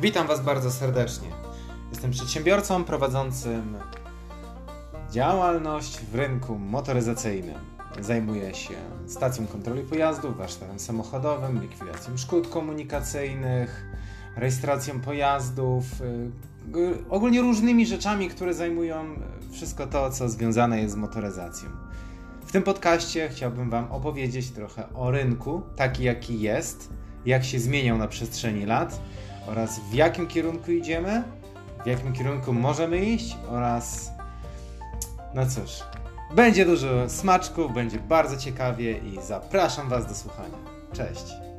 Witam Was bardzo serdecznie. Jestem przedsiębiorcą prowadzącym działalność w rynku motoryzacyjnym. Zajmuję się stacją kontroli pojazdów, warsztatem samochodowym, likwidacją szkód komunikacyjnych, rejestracją pojazdów, yy, ogólnie różnymi rzeczami, które zajmują wszystko to, co związane jest z motoryzacją. W tym podcaście chciałbym Wam opowiedzieć trochę o rynku, taki jaki jest, jak się zmieniał na przestrzeni lat oraz w jakim kierunku idziemy, w jakim kierunku możemy iść oraz no cóż, będzie dużo smaczków, będzie bardzo ciekawie i zapraszam Was do słuchania. Cześć!